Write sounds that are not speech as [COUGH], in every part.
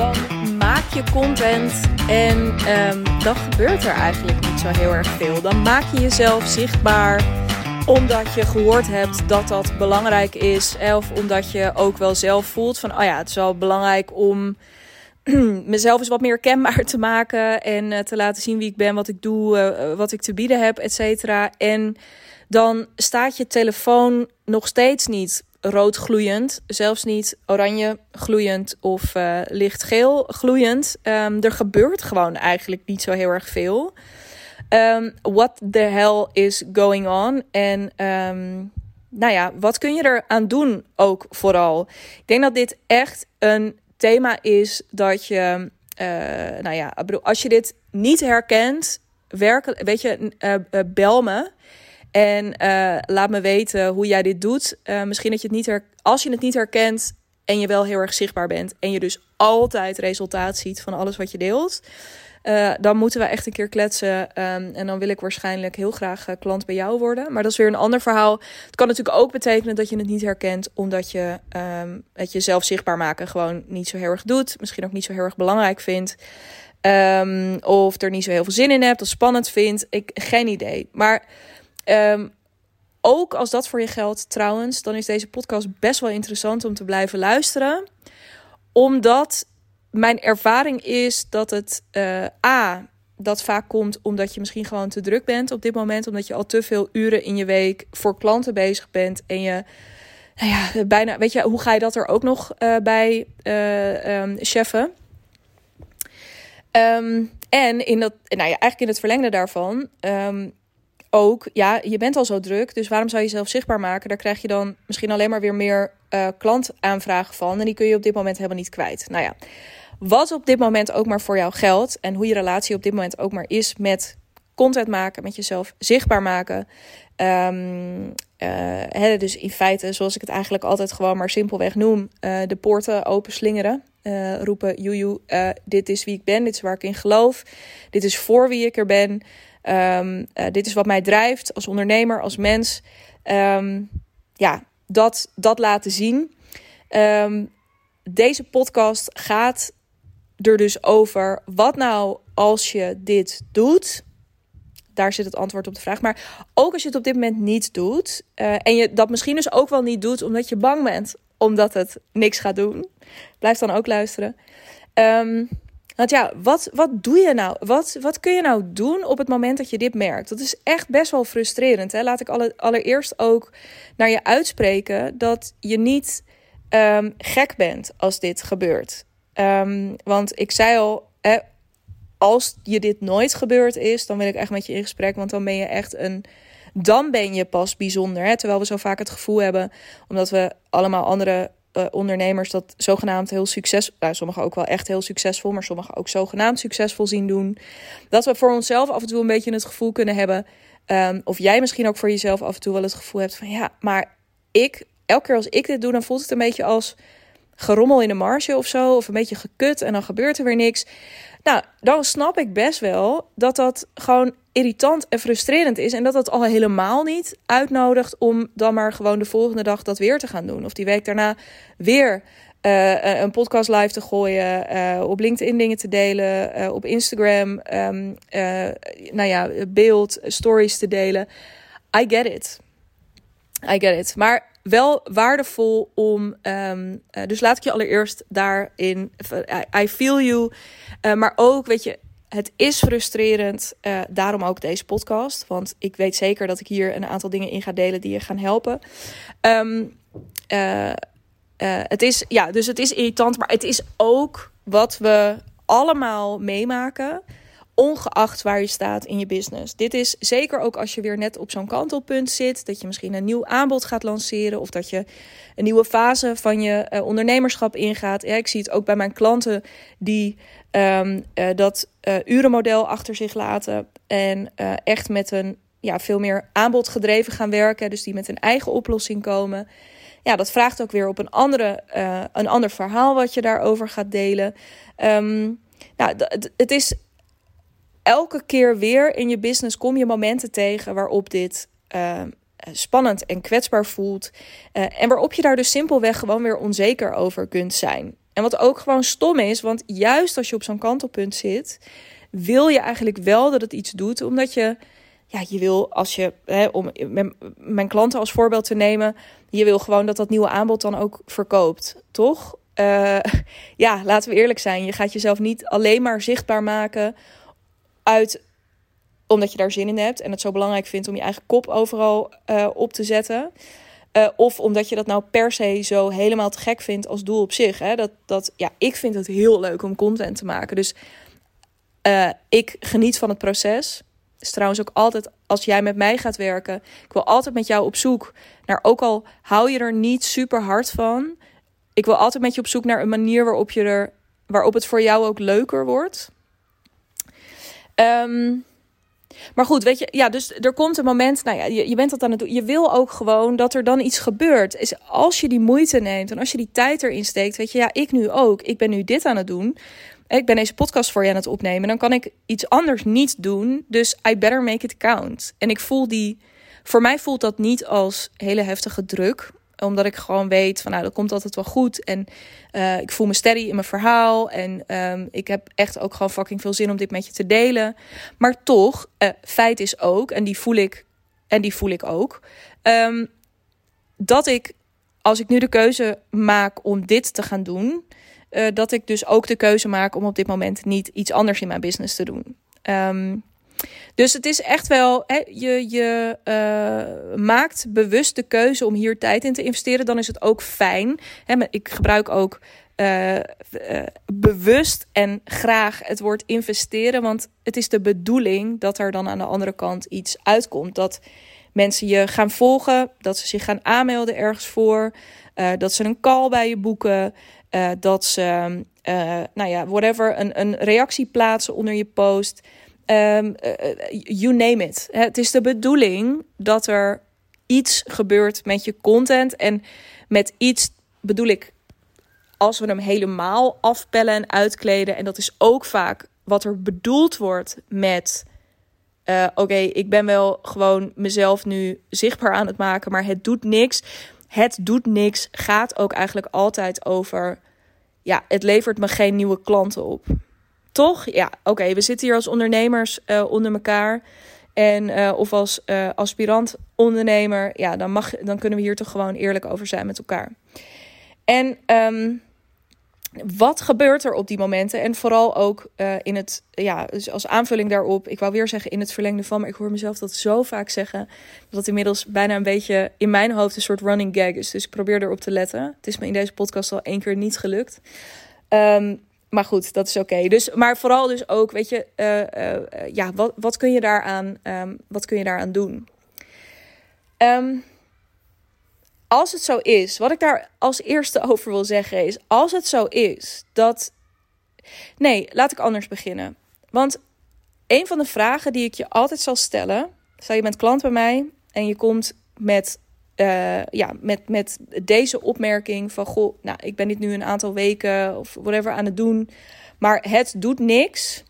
dan maak je content en um, dan gebeurt er eigenlijk niet zo heel erg veel. Dan maak je jezelf zichtbaar omdat je gehoord hebt dat dat belangrijk is. Of omdat je ook wel zelf voelt van, oh ja, het is wel belangrijk om [CLEARS THROAT] mezelf eens wat meer kenbaar te maken. En uh, te laten zien wie ik ben, wat ik doe, uh, wat ik te bieden heb, et cetera. En dan staat je telefoon nog steeds niet rood gloeiend, zelfs niet oranje gloeiend of uh, lichtgeel gloeiend. Um, er gebeurt gewoon eigenlijk niet zo heel erg veel. Um, what the hell is going on? En um, nou ja, wat kun je eraan doen ook vooral? Ik denk dat dit echt een thema is dat je, uh, nou ja, als je dit niet herkent, werken, weet je, uh, uh, bel me. En uh, laat me weten hoe jij dit doet. Uh, misschien dat je het niet her als je het niet herkent en je wel heel erg zichtbaar bent. En je dus altijd resultaat ziet van alles wat je deelt. Uh, dan moeten we echt een keer kletsen. Um, en dan wil ik waarschijnlijk heel graag klant bij jou worden. Maar dat is weer een ander verhaal. Het kan natuurlijk ook betekenen dat je het niet herkent. Omdat je um, het jezelf zichtbaar maken gewoon niet zo heel erg doet. Misschien ook niet zo heel erg belangrijk vindt. Um, of er niet zo heel veel zin in hebt. Of spannend vindt. Ik, geen idee. Maar Um, ook als dat voor je geldt trouwens, dan is deze podcast best wel interessant om te blijven luisteren. Omdat mijn ervaring is dat het uh, A, dat vaak komt omdat je misschien gewoon te druk bent op dit moment. Omdat je al te veel uren in je week voor klanten bezig bent. En je, nou ja, bijna, weet je, hoe ga je dat er ook nog uh, bij uh, cheffen? Um, en in dat, nou ja, eigenlijk in het verlengde daarvan, ook, ja, je bent al zo druk, dus waarom zou je jezelf zichtbaar maken? Daar krijg je dan misschien alleen maar weer meer uh, klantaanvragen van. En die kun je op dit moment helemaal niet kwijt. Nou ja, wat op dit moment ook maar voor jou geldt en hoe je relatie op dit moment ook maar is met content maken, met jezelf zichtbaar maken. Um, uh, dus in feite, zoals ik het eigenlijk altijd gewoon maar simpelweg noem, uh, de poorten open slingeren. Uh, roepen, joejoe, dit is wie ik ben, dit is waar ik in geloof, dit is voor wie ik er ben. Um, uh, dit is wat mij drijft als ondernemer, als mens. Um, ja, dat, dat laten zien. Um, deze podcast gaat er dus over wat nou als je dit doet. Daar zit het antwoord op de vraag. Maar ook als je het op dit moment niet doet. Uh, en je dat misschien dus ook wel niet doet omdat je bang bent. Omdat het niks gaat doen. Blijf dan ook luisteren. Um, want ja, wat, wat doe je nou? Wat, wat kun je nou doen op het moment dat je dit merkt? Dat is echt best wel frustrerend. Hè? Laat ik alle, allereerst ook naar je uitspreken dat je niet um, gek bent als dit gebeurt. Um, want ik zei al, eh, als je dit nooit gebeurd is, dan wil ik echt met je in gesprek. Want dan ben je echt een. Dan ben je pas bijzonder. Hè? Terwijl we zo vaak het gevoel hebben, omdat we allemaal andere uh, ondernemers dat zogenaamd heel succesvol, nou, sommigen ook wel echt heel succesvol, maar sommigen ook zogenaamd succesvol zien doen. Dat we voor onszelf af en toe een beetje het gevoel kunnen hebben, um, of jij misschien ook voor jezelf af en toe wel het gevoel hebt van ja, maar ik, elke keer als ik dit doe, dan voelt het een beetje als gerommel in de marge of zo, of een beetje gekut en dan gebeurt er weer niks. Nou, dan snap ik best wel dat dat gewoon irritant en frustrerend is. En dat dat al helemaal niet uitnodigt om dan maar gewoon de volgende dag dat weer te gaan doen. Of die week daarna weer uh, een podcast live te gooien, uh, op LinkedIn dingen te delen, uh, op Instagram, um, nou ja, beeld, stories te delen. I get it. I get it. Maar wel waardevol om. Um, dus laat ik je allereerst daarin. I, I feel you. maar ook, weet je, het is frustrerend. Uh, daarom ook deze podcast. Want ik weet zeker dat ik hier een aantal dingen in ga delen die je gaan helpen. Uh, uh, het is, ja, dus het is irritant. Maar het is ook wat we allemaal meemaken. Ongeacht waar je staat in je business. Dit is zeker ook als je weer net op zo'n kantelpunt zit. Dat je misschien een nieuw aanbod gaat lanceren. Of dat je een nieuwe fase van je ondernemerschap ingaat. Ja, ik zie het ook bij mijn klanten die Um, uh, dat uh, urenmodel achter zich laten en echt met een ja, veel meer aanbod gedreven gaan werken. Dus die met een eigen oplossing komen. Ja, dat vraagt ook weer op een, andere, een ander verhaal wat je daarover gaat delen. Um, nou, het is elke keer weer in je business kom je momenten tegen waarop dit spannend en kwetsbaar voelt. en waarop je daar dus simpelweg gewoon weer onzeker over kunt zijn. En wat ook gewoon stom is, want juist als je op zo'n kantelpunt zit, wil je eigenlijk wel dat het iets doet, omdat je, ja, je wil als je, hè, om mijn klanten als voorbeeld te nemen, je wil gewoon dat dat nieuwe aanbod dan ook verkoopt, toch? Uh, [LAUGHS] ja, laten we eerlijk zijn. Je gaat jezelf niet alleen maar zichtbaar maken uit omdat je daar zin in hebt en het zo belangrijk vindt om je eigen kop overal uh, op te zetten. Uh, of omdat je dat nou per se zo helemaal te gek vindt als doel op zich. Hè? Dat, dat, ja, ik vind het heel leuk om content te maken. Dus uh, ik geniet van het proces. Is trouwens ook altijd als jij met mij gaat werken. Ik wil altijd met jou op zoek naar, ook al hou je er niet super hard van. Ik wil altijd met je op zoek naar een manier waarop, je er, waarop het voor jou ook leuker wordt. Um, maar goed, weet je, ja, dus er komt een moment, nou ja, je, je bent dat aan het doen. Je wil ook gewoon dat er dan iets gebeurt. Is als je die moeite neemt en als je die tijd erin steekt, weet je, ja, ik nu ook. Ik ben nu dit aan het doen. Ik ben deze podcast voor je aan het opnemen. Dan kan ik iets anders niet doen. Dus I better make it count. En ik voel die. Voor mij voelt dat niet als hele heftige druk omdat ik gewoon weet van nou, dat komt altijd wel goed. En uh, ik voel me steady in mijn verhaal. En um, ik heb echt ook gewoon fucking veel zin om dit met je te delen. Maar toch, uh, feit is ook, en die voel ik, en die voel ik ook, um, dat ik, als ik nu de keuze maak om dit te gaan doen, uh, dat ik dus ook de keuze maak om op dit moment niet iets anders in mijn business te doen. Um, dus het is echt wel, hè, je, je uh, maakt bewust de keuze om hier tijd in te investeren. Dan is het ook fijn. Hè, ik gebruik ook uh, uh, bewust en graag het woord investeren. Want het is de bedoeling dat er dan aan de andere kant iets uitkomt. Dat mensen je gaan volgen, dat ze zich gaan aanmelden ergens voor. dat ze een call bij je boeken. dat ze, nou ja, whatever, een, een reactie plaatsen onder je post. Um, you name it. Het is de bedoeling dat er iets gebeurt met je content. En met iets bedoel ik als we hem helemaal afpellen en uitkleden. En dat is ook vaak wat er bedoeld wordt met. Uh, Oké, ik ben wel gewoon mezelf nu zichtbaar aan het maken, maar het doet niks. Het doet niks gaat ook eigenlijk altijd over. Ja, het levert me geen nieuwe klanten op toch, ja, oké, we zitten hier als ondernemers uh, onder elkaar. En, uh, of als uh, aspirant ondernemer, ja, dan, mag, dan kunnen we hier toch gewoon eerlijk over zijn met elkaar. En um, wat gebeurt er op die momenten? En vooral ook in het, ja, dus als aanvulling daarop, ik wou weer zeggen in het verlengde van, maar ik hoor mezelf dat zo vaak zeggen, dat inmiddels bijna een beetje in mijn hoofd een soort running gag is. Dus ik probeer erop te letten. Het is me in deze podcast al één keer niet gelukt. Um, maar goed, dat is oké. Dus, maar vooral dus ook, weet je, uh, uh, ja, wat, wat kun je daaraan, um, wat kun je daaraan doen? Um, als het zo is, wat ik daar als eerste [LAUGHS] over wil zeggen is, als het zo is dat, nee, laat ik anders beginnen. Want een van de vragen die ik je altijd zal stellen, stel je bent klant bij mij en je komt met uh, ja, met, met deze opmerking van goh, nou, ik ben dit nu een aantal weken of whatever aan het doen, maar het doet niks.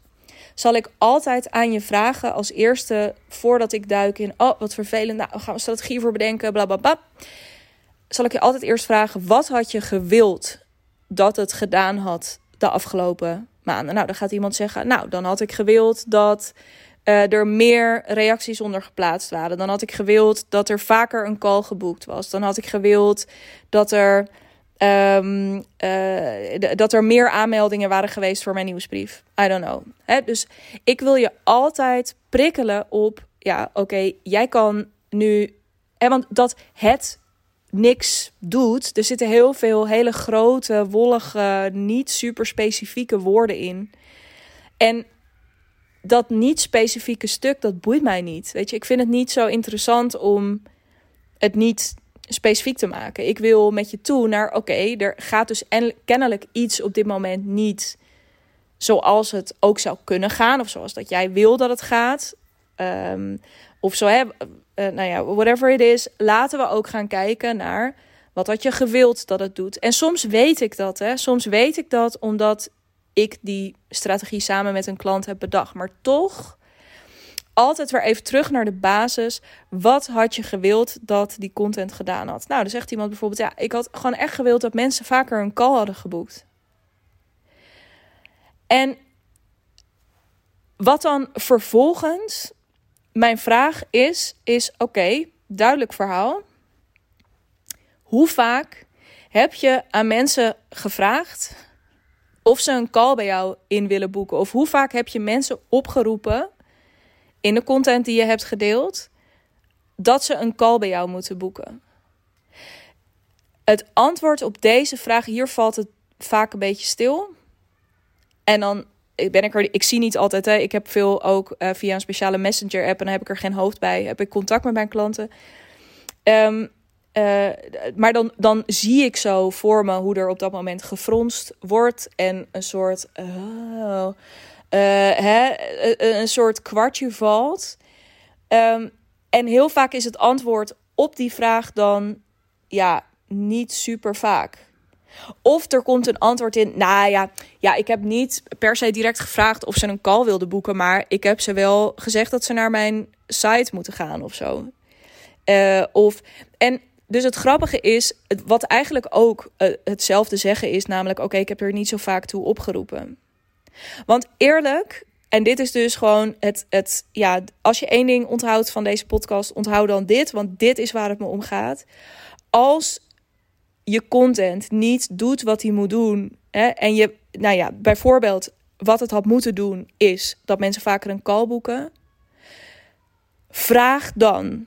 Zal ik altijd aan je vragen als eerste, voordat ik duik in, oh wat vervelend, nou gaan we strategie voor bedenken, bla bla bla. Zal ik je altijd eerst vragen, wat had je gewild dat het gedaan had de afgelopen maanden? Nou, dan gaat iemand zeggen, nou, dan had ik gewild dat uh, er meer reacties onder geplaatst waren. Dan had ik gewild dat er vaker een call geboekt was. Dan had ik gewild dat er, um, uh, dat er meer aanmeldingen waren geweest voor mijn nieuwsbrief. I don't know. Hè? Dus ik wil je altijd prikkelen op, ja, oké, jij kan nu, hè, want dat het niks doet. Er zitten heel veel hele grote, wollige, niet super specifieke woorden in. En dat niet specifieke stuk, dat boeit mij niet. Weet je, ik vind het niet zo interessant om het niet specifiek te maken. Ik wil met je toe naar, oké, er gaat dus kennelijk iets op dit moment niet zoals het ook zou kunnen gaan, of zoals dat jij wil dat het gaat. Um, of zo, hè, uh, nou ja, whatever it is, laten we ook gaan kijken naar wat had je gewild dat het doet. En soms weet ik dat, hè. Soms weet ik dat omdat ik die strategie samen met een klant heb bedacht. Maar toch altijd weer even terug naar de basis. Wat had je gewild dat die content gedaan had? Nou, dan zegt iemand bijvoorbeeld: Ja, ik had gewoon echt gewild dat mensen vaker een call hadden geboekt. En wat dan vervolgens mijn vraag is, is oké, duidelijk verhaal. Hoe vaak heb je aan mensen gevraagd of ze een call bij jou in willen boeken? Of hoe vaak heb je mensen opgeroepen in de content die je hebt gedeeld dat ze een call bij jou moeten boeken? Het antwoord op deze vraag, hier valt het vaak een beetje stil. En dan ben ik er, ik zie niet altijd, hè. ik heb veel ook uh, via een speciale messenger app en dan heb ik er geen hoofd bij, heb ik contact met mijn klanten. Um, uh, maar dan, dan zie ik zo voor me hoe er op dat moment gefronst wordt en een soort, uh, hè, een soort kwartje valt. Um, en heel vaak is het antwoord op die vraag dan ja, niet super vaak. Of er komt een antwoord in. Nou ja, ja, ik heb niet per se direct gevraagd of ze een call wilden boeken. Maar ik heb ze wel gezegd dat ze naar mijn site moeten gaan of zo. Of, en dus het grappige is, wat eigenlijk ook uh, hetzelfde zeggen is, namelijk: oké, ik heb er niet zo vaak toe opgeroepen. Want eerlijk, en dit is dus gewoon het, het, ja, als je één ding onthoudt van deze podcast, onthoud dan dit, want dit is waar het me om gaat. Als je content niet doet wat hij moet doen, hè, en je, nou ja, bijvoorbeeld wat het had moeten doen, is dat mensen vaker een call boeken. Vraag dan.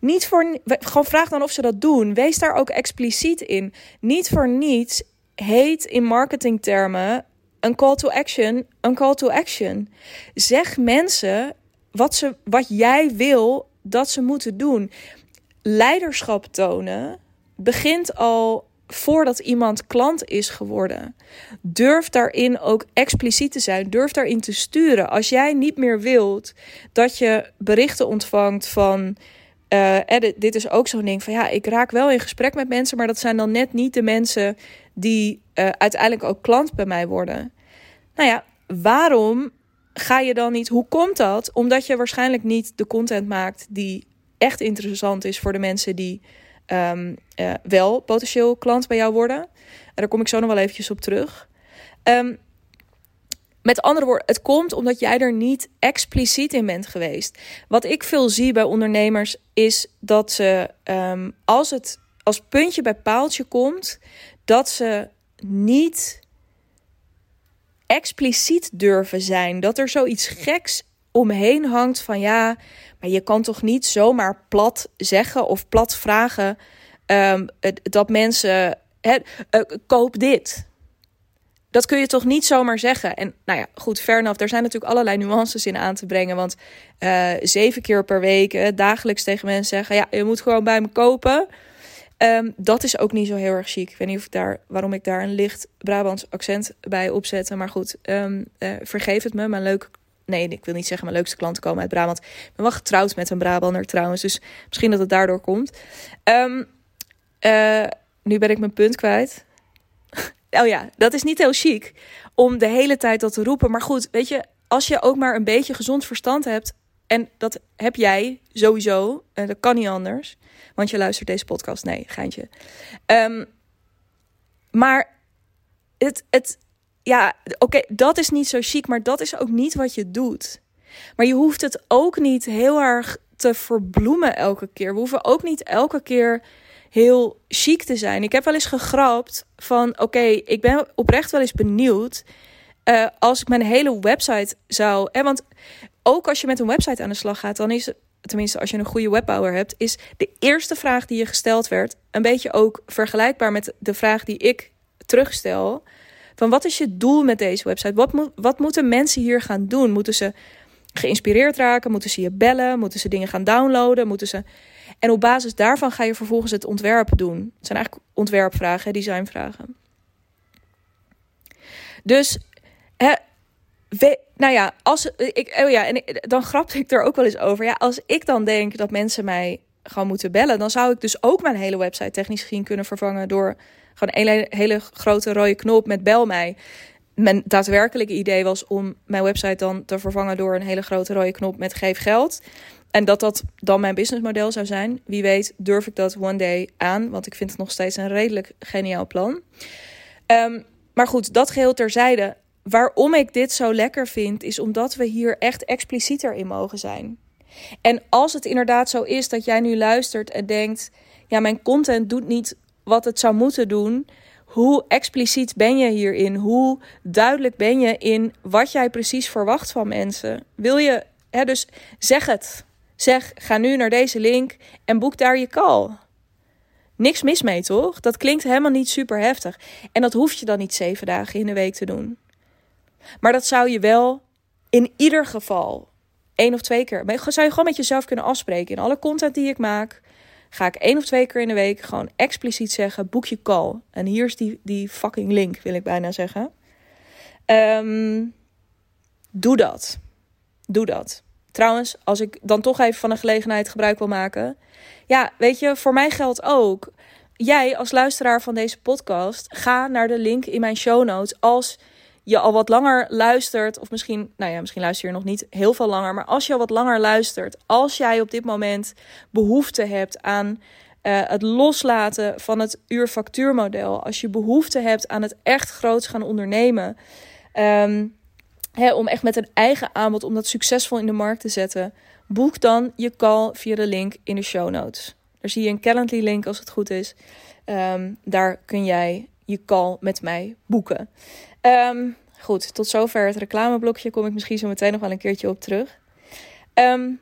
Niet voor, gewoon vraag dan of ze dat doen. Wees daar ook expliciet in. Niet voor niets heet in marketingtermen een call to action een call to action. Zeg mensen wat, ze, wat jij wil dat ze moeten doen. Leiderschap tonen begint al voordat iemand klant is geworden. Durf daarin ook expliciet te zijn. Durf daarin te sturen. Als jij niet meer wilt dat je berichten ontvangt van. Uh, dit is ook zo'n ding van ja, ik raak wel in gesprek met mensen, maar dat zijn dan net niet de mensen die uh, uiteindelijk ook klant bij mij worden. Nou ja, waarom ga je dan niet? Hoe komt dat? Omdat je waarschijnlijk niet de content maakt die echt interessant is voor de mensen die uh, wel potentieel klant bij jou worden. En daar kom ik zo nog wel eventjes op terug. Um, met andere woorden, het komt omdat jij er niet expliciet in bent geweest. Wat ik veel zie bij ondernemers is dat ze, um, als het als puntje bij paaltje komt, dat ze niet expliciet durven zijn. Dat er zoiets geks omheen hangt van ja, maar je kan toch niet zomaar plat zeggen of plat vragen um, dat mensen uh, koop dit. Dat kun je toch niet zomaar zeggen. En nou ja, goed, fair enough. Er zijn natuurlijk allerlei nuances in aan te brengen. Want uh, zeven keer per week, dagelijks tegen mensen zeggen: ja, je moet gewoon bij me kopen. Um, dat is ook niet zo heel erg chic. Ik weet niet of ik daar, waarom ik daar een licht Brabants accent bij opzet. Maar goed, um, uh, vergeef het me. Mijn leuk, nee, ik wil niet zeggen mijn leukste klanten komen uit Brabant. Ik ben wel getrouwd met een Brabander trouwens. Dus misschien dat het daardoor komt. Uh, nu ben ik mijn punt kwijt. Oh ja, dat is niet heel chic om de hele tijd dat te roepen. Maar goed, weet je, als je ook maar een beetje gezond verstand hebt. En dat heb jij sowieso. En dat kan niet anders want je luistert deze podcast. Nee, geintje. Um, maar het, het ja, oké, dat is niet zo chic, maar dat is ook niet wat je doet. Maar je hoeft het ook niet heel erg te verbloemen elke keer. We hoeven ook niet elke keer heel chic te zijn. Ik heb wel eens gegrapt van: oké, ik ben oprecht wel eens benieuwd. Uh, als ik mijn hele website zou. Hè, want ook als je met een website aan de slag gaat, dan is tenminste als je een goede webbouwer hebt, is de eerste vraag die je gesteld werd een beetje ook vergelijkbaar met de vraag die ik terugstel. Van wat is je doel met deze website? Wat, moet, wat moeten mensen hier gaan doen? Moeten ze geïnspireerd raken? Moeten ze je bellen? Moeten ze dingen gaan downloaden? Moeten ze... En op basis daarvan ga je vervolgens het ontwerp doen. Het zijn eigenlijk ontwerpvragen, designvragen. Dus hè, nou ja, als ik, oh ja, en dan grapte ik er ook wel eens over. Ja, als ik dan denk dat mensen mij gewoon moeten bellen, dan zou ik dus ook mijn hele website technisch gezien kunnen vervangen door gewoon een hele grote rode knop met bel mij. Mijn daadwerkelijke idee was om mijn website dan te vervangen door een hele grote rode knop met geef geld. En dat dat dan mijn businessmodel zou zijn. Wie weet durf ik dat one day aan, want ik vind het nog steeds een redelijk geniaal plan. Um, maar goed, dat geheel terzijde waarom ik dit zo lekker vind, is omdat we hier echt explicieter in mogen zijn. En als het inderdaad zo is dat jij nu luistert en denkt: ja, mijn content doet niet wat het zou moeten doen. Hoe expliciet ben je hierin? Hoe duidelijk ben je in wat jij precies verwacht van mensen? Wil je, hè, dus zeg het. Zeg, ga nu naar deze link en boek daar je call. Niks mis mee, toch? Dat klinkt helemaal niet super heftig. En dat hoef je dan niet zeven dagen in de week te doen. Maar dat zou je wel in ieder geval één of twee keer. Zou je gewoon met jezelf kunnen afspreken. In alle content die ik maak, ga ik één of twee keer in de week gewoon expliciet zeggen: boek je call. En hier is die, die fucking link, wil ik bijna zeggen. Ehm, doe dat. Doe dat. Trouwens, als ik dan toch even van een gelegenheid gebruik wil maken. Ja, weet je, voor mij geldt ook. Jij als luisteraar van deze podcast, ga naar de link in mijn show notes als je al wat langer luistert, of misschien, nou ja, misschien luister je nog niet heel veel langer, maar als je al wat langer luistert, als jij op dit moment behoefte hebt aan uh, het loslaten van het uurfactuurmodel, als je behoefte hebt aan het echt groots gaan ondernemen, um, hè, om echt met een eigen aanbod, om dat succesvol in de markt te zetten, boek dan je call via de link in de show notes. Daar zie je een Calendly link als het goed is. Um, daar kun jij je call met mij boeken. Um, goed, tot zover het reclameblokje. Kom ik misschien zo meteen nog wel een keertje op terug. Um,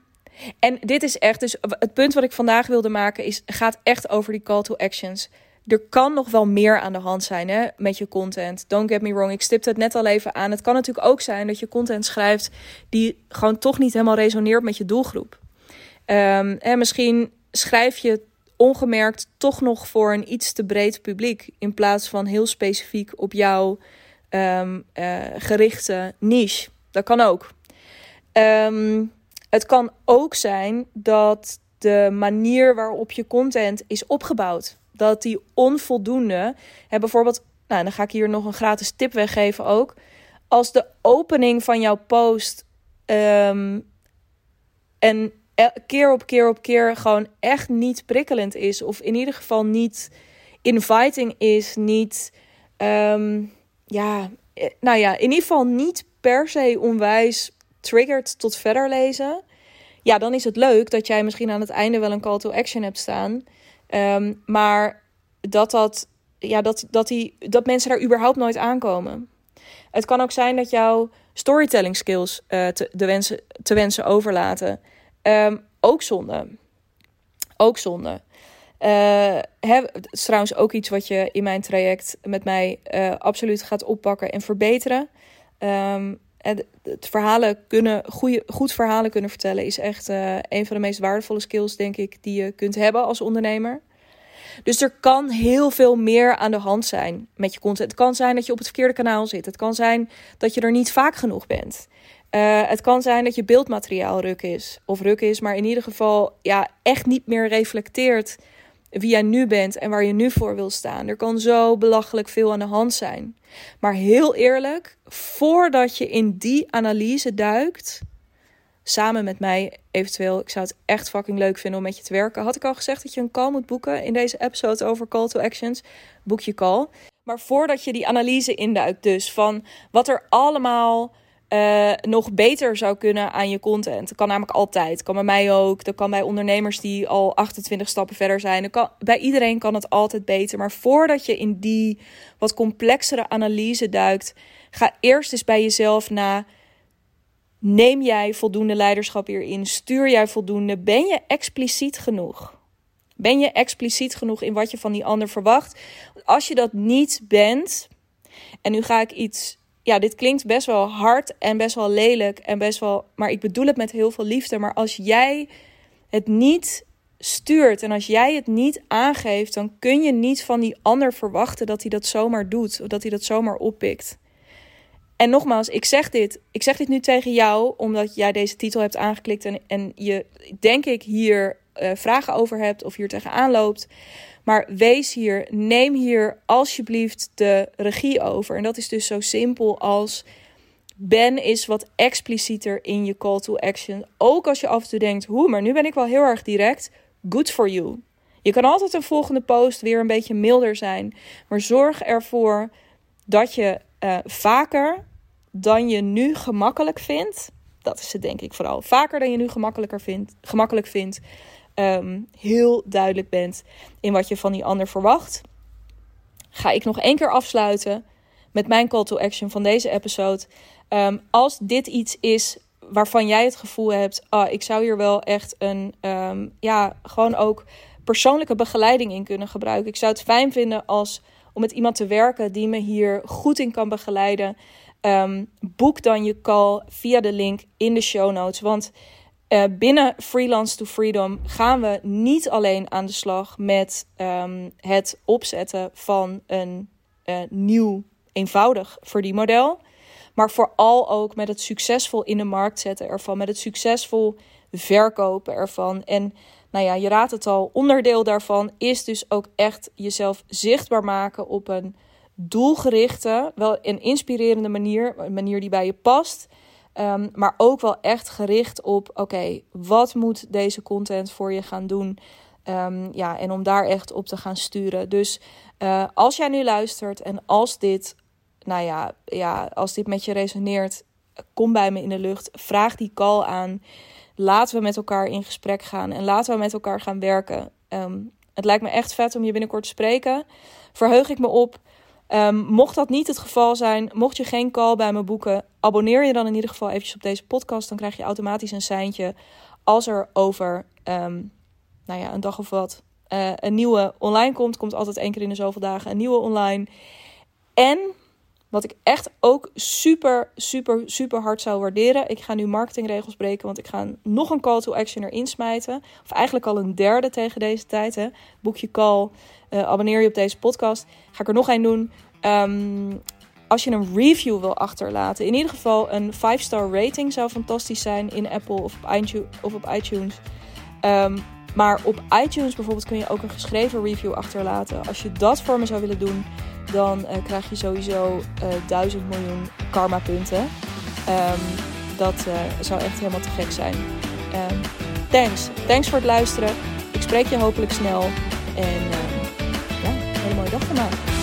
en dit is echt, dus het punt wat ik vandaag wilde maken is, gaat echt over die call to actions. Er kan nog wel meer aan de hand zijn hè, met je content. Don't get me wrong, ik stipte het net al even aan. Het kan natuurlijk ook zijn dat je content schrijft die gewoon toch niet helemaal resoneert met je doelgroep. En misschien schrijf je ongemerkt toch nog voor een iets te breed publiek in plaats van heel specifiek op jouw um, gerichte niche. Dat kan ook. Um, het kan ook zijn dat de manier waarop je content is opgebouwd, dat die onvoldoende. Hè, bijvoorbeeld, nou, dan ga ik hier nog een gratis tip weggeven ook. Als de opening van jouw post um, en keer op keer op keer gewoon echt niet prikkelend is, of in ieder geval niet inviting is, niet ja, eh, nou ja, in ieder geval niet per se onwijs triggert tot verder lezen. Ja, dan is het leuk dat jij misschien aan het einde wel een call to action hebt staan. Um, maar dat, dat, ja, dat, dat, die, dat mensen daar überhaupt nooit aankomen. Het kan ook zijn dat jouw storytelling skills uh, te, de wensen, te wensen overlaten. Um, ook zonde. Ook zonde. Uh, het is trouwens ook iets wat je in mijn traject met mij uh, absoluut gaat oppakken en verbeteren. Um, het, verhalen kunnen, goede, goed verhalen kunnen vertellen is echt uh, een van de meest waardevolle skills, denk ik, die je kunt hebben als ondernemer. Dus er kan heel veel meer aan de hand zijn met je content. Het kan zijn dat je op het verkeerde kanaal zit. Het kan zijn dat je er niet vaak genoeg bent. Het kan zijn dat je beeldmateriaal ruk is. Of ruk is, maar in ieder geval ja, echt niet meer reflecteert wie jij nu bent en waar je nu voor wil staan. Er kan zo belachelijk veel aan de hand zijn. Maar heel eerlijk, voordat je in die analyse duikt, samen met mij eventueel, ik zou het echt fucking leuk vinden om met je te werken. Had ik al gezegd dat je een call moet boeken in deze episode over call to actions? Boek je call. Maar voordat je die analyse induikt, dus van wat er allemaal uh, nog beter zou kunnen aan je content. Dat kan namelijk altijd. Dat kan bij mij ook. Dat kan bij ondernemers die al 28 stappen verder zijn. Kan, bij iedereen kan het altijd beter. Maar voordat je in die wat complexere analyse duikt, ga eerst eens bij jezelf na. Neem jij voldoende leiderschap hierin? Stuur jij voldoende? Ben je expliciet genoeg? Ben je expliciet genoeg in wat je van die ander verwacht? Als je dat niet bent, en nu ga ik iets ja, dit klinkt best wel hard en best wel lelijk en best wel, maar ik bedoel het met heel veel liefde. Maar als jij het niet stuurt en als jij het niet aangeeft, dan kun je niet van die ander verwachten dat hij dat zomaar doet of dat hij dat zomaar oppikt. En nogmaals, ik zeg dit, ik zeg dit nu tegen jou omdat jij deze titel hebt aangeklikt en, en je denk ik hier uh, vragen over hebt of hier tegenaan loopt. Maar wees hier, neem hier alsjeblieft de regie over. En dat is dus zo simpel als ben is wat explicieter in je call to action. Ook als je af en toe denkt, hoe, maar nu ben ik wel heel erg direct. Good for you. Je kan altijd een volgende post weer een beetje milder zijn. Maar zorg ervoor dat je uh, vaker dan je nu gemakkelijk vindt. Dat is het denk ik vooral. Vaker dan je nu gemakkelijker vindt, gemakkelijk vindt. Ehm, heel duidelijk bent in wat je van die ander verwacht. Ga ik nog één keer afsluiten met mijn call to action van deze episode. Ehm, als dit iets is waarvan jij het gevoel hebt, ah, ik zou hier wel echt een, um, ja, gewoon ook persoonlijke begeleiding in kunnen gebruiken. Ik zou het fijn vinden als om met iemand te werken die me hier goed in kan begeleiden. Boek dan je call via de link in de show notes. Want uh, binnen Freelance to Freedom gaan we niet alleen aan de slag met um, het opzetten van een uh, nieuw eenvoudig verdienmodel. Maar vooral ook met het succesvol in de markt zetten ervan. Met het succesvol verkopen ervan. En nou ja, je raadt het al, onderdeel daarvan is dus ook echt jezelf zichtbaar maken op een doelgerichte, wel een inspirerende manier, een manier die bij je past. Um, maar ook wel echt gericht op: oké, wat moet deze content voor je gaan doen? Um, ja, en om daar echt op te gaan sturen. Dus uh, als jij nu luistert en als dit, nou ja, ja, als dit met je resoneert, kom bij me in de lucht. Vraag die call aan. Laten we met elkaar in gesprek gaan en laten we met elkaar gaan werken. Um, het lijkt me echt vet om je binnenkort te spreken. Verheug ik me op. Um, mocht dat niet het geval zijn, mocht je geen call bij me boeken, abonneer je dan in ieder geval eventjes op deze podcast. Dan krijg je automatisch een seintje als er over um, nou ja, een dag of wat uh, een nieuwe online komt. Komt altijd één keer in de zoveel dagen een nieuwe online. En wat ik echt ook super, super, super hard zou waarderen. Ik ga nu marketingregels breken, want ik ga nog een call to action erin smijten. Of eigenlijk al een derde tegen deze tijd. Hè. Boek je call, abonneer je op deze podcast. Ga ik er nog een doen. Um, als je een review wil achterlaten, in ieder geval een 5-star rating zou fantastisch zijn in Apple of op iTunes. Of op iTunes. Um, maar op iTunes bijvoorbeeld kun je ook een geschreven review achterlaten. Als je dat voor me zou willen doen, dan uh, krijg je sowieso uh, eh, 1000 miljoen karma punten. Um, dat zou echt helemaal te gek zijn. Thanks. Thanks voor het luisteren. Ik spreek je hopelijk snel. En ja, een